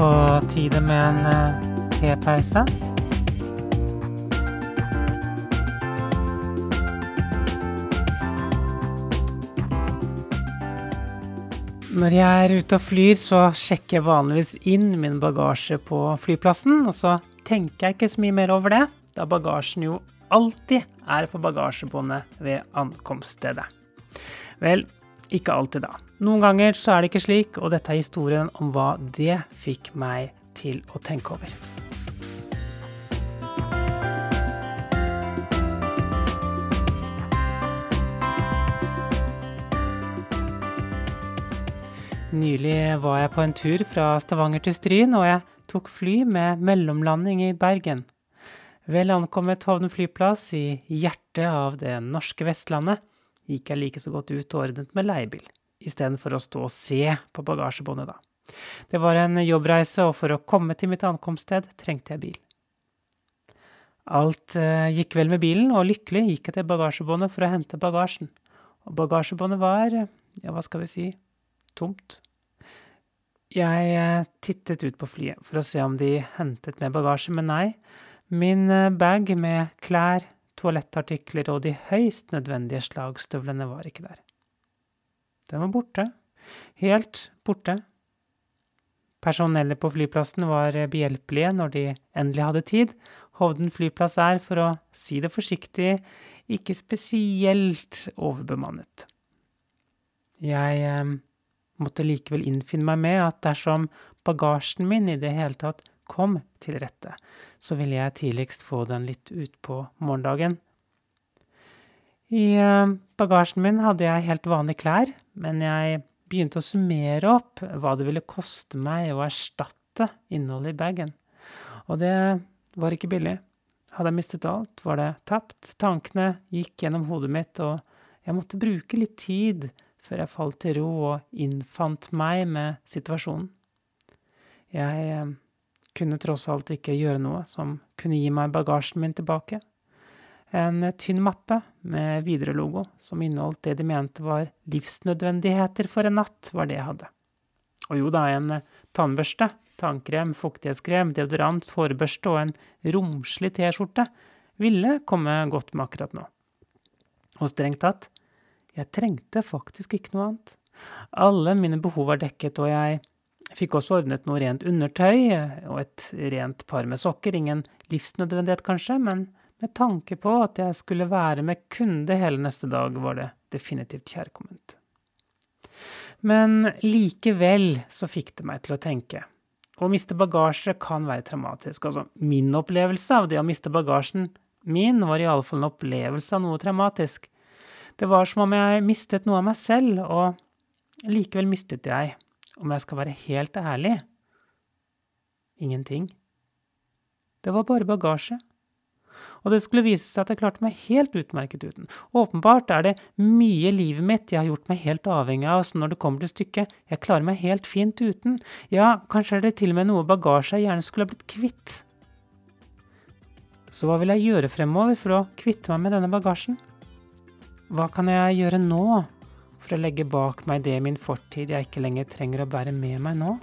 på tide med en eh, tepause. Når jeg er ute og flyr, så sjekker jeg vanligvis inn min bagasje på flyplassen. Og så tenker jeg ikke så mye mer over det, da bagasjen jo alltid er på bagasjebåndet ved ankomststedet. Vel, ikke alltid, da. Noen ganger så er det ikke slik, og dette er historien om hva det fikk meg til å tenke over. Nylig var jeg på en tur fra Stavanger til Stryn, og jeg tok fly med mellomlanding i Bergen. Vel ankommet Hovden flyplass i hjertet av det norske Vestlandet, gikk jeg like så godt ut og ordnet med leiebil, istedenfor å stå og se på bagasjebåndet, da. Det var en jobbreise, og for å komme til mitt ankomststed trengte jeg bil. Alt eh, gikk vel med bilen, og lykkelig gikk jeg til bagasjebåndet for å hente bagasjen. Og bagasjebåndet var, ja, hva skal vi si, tomt. Jeg eh, tittet ut på flyet for å se om de hentet med bagasje, men nei. Min eh, bag med klær, toalettartikler og de høyst nødvendige slagstøvlene var ikke der. Den var borte. Helt borte. Personellet på flyplassen var behjelpelige når de endelig hadde tid. Hovden flyplass er, for å si det forsiktig, ikke spesielt overbemannet. Jeg eh, måtte likevel innfinne meg med at dersom bagasjen min i det hele tatt kom til rette, så ville jeg tidligst få den litt utpå morgendagen. I eh, bagasjen min hadde jeg helt vanlige klær, men jeg begynte å summere opp hva det ville koste meg å erstatte innholdet i bagen. Og det var ikke billig. Hadde jeg mistet alt, var det tapt. Tankene gikk gjennom hodet mitt, og jeg måtte bruke litt tid før jeg falt til ro og innfant meg med situasjonen. Jeg eh, kunne tross alt ikke gjøre noe som kunne gi meg bagasjen min tilbake. En tynn mappe med Widerøe-logo som inneholdt det de mente var livsnødvendigheter for en natt, var det jeg hadde. Og jo da, en tannbørste, tannkrem, fuktighetskrem, deodorant, hårbørste og en romslig T-skjorte ville komme godt med akkurat nå. Og strengt tatt, jeg trengte faktisk ikke noe annet. Alle mine behov var dekket, og jeg Fikk også ordnet noe rent undertøy og et rent par med sokker. Ingen livsnødvendighet, kanskje, men med tanke på at jeg skulle være med kunde hele neste dag, var det definitivt kjærkomment. Men likevel så fikk det meg til å tenke. Å miste bagasje kan være traumatisk. Altså, min opplevelse av det å miste bagasjen min var iallfall en opplevelse av noe traumatisk. Det var som om jeg mistet noe av meg selv, og likevel mistet jeg om jeg skal være helt ærlig ingenting. Det var bare bagasje. Og det skulle vise seg at jeg klarte meg helt utmerket uten. Åpenbart er det mye i livet mitt jeg har gjort meg helt avhengig av, så når det kommer til stykket, jeg klarer meg helt fint uten. Ja, kanskje er det til og med noe bagasje jeg gjerne skulle ha blitt kvitt. Så hva vil jeg gjøre fremover for å kvitte meg med denne bagasjen? Hva kan jeg gjøre nå for å legge bak meg det i min fortid jeg ikke lenger trenger å bære med meg nå?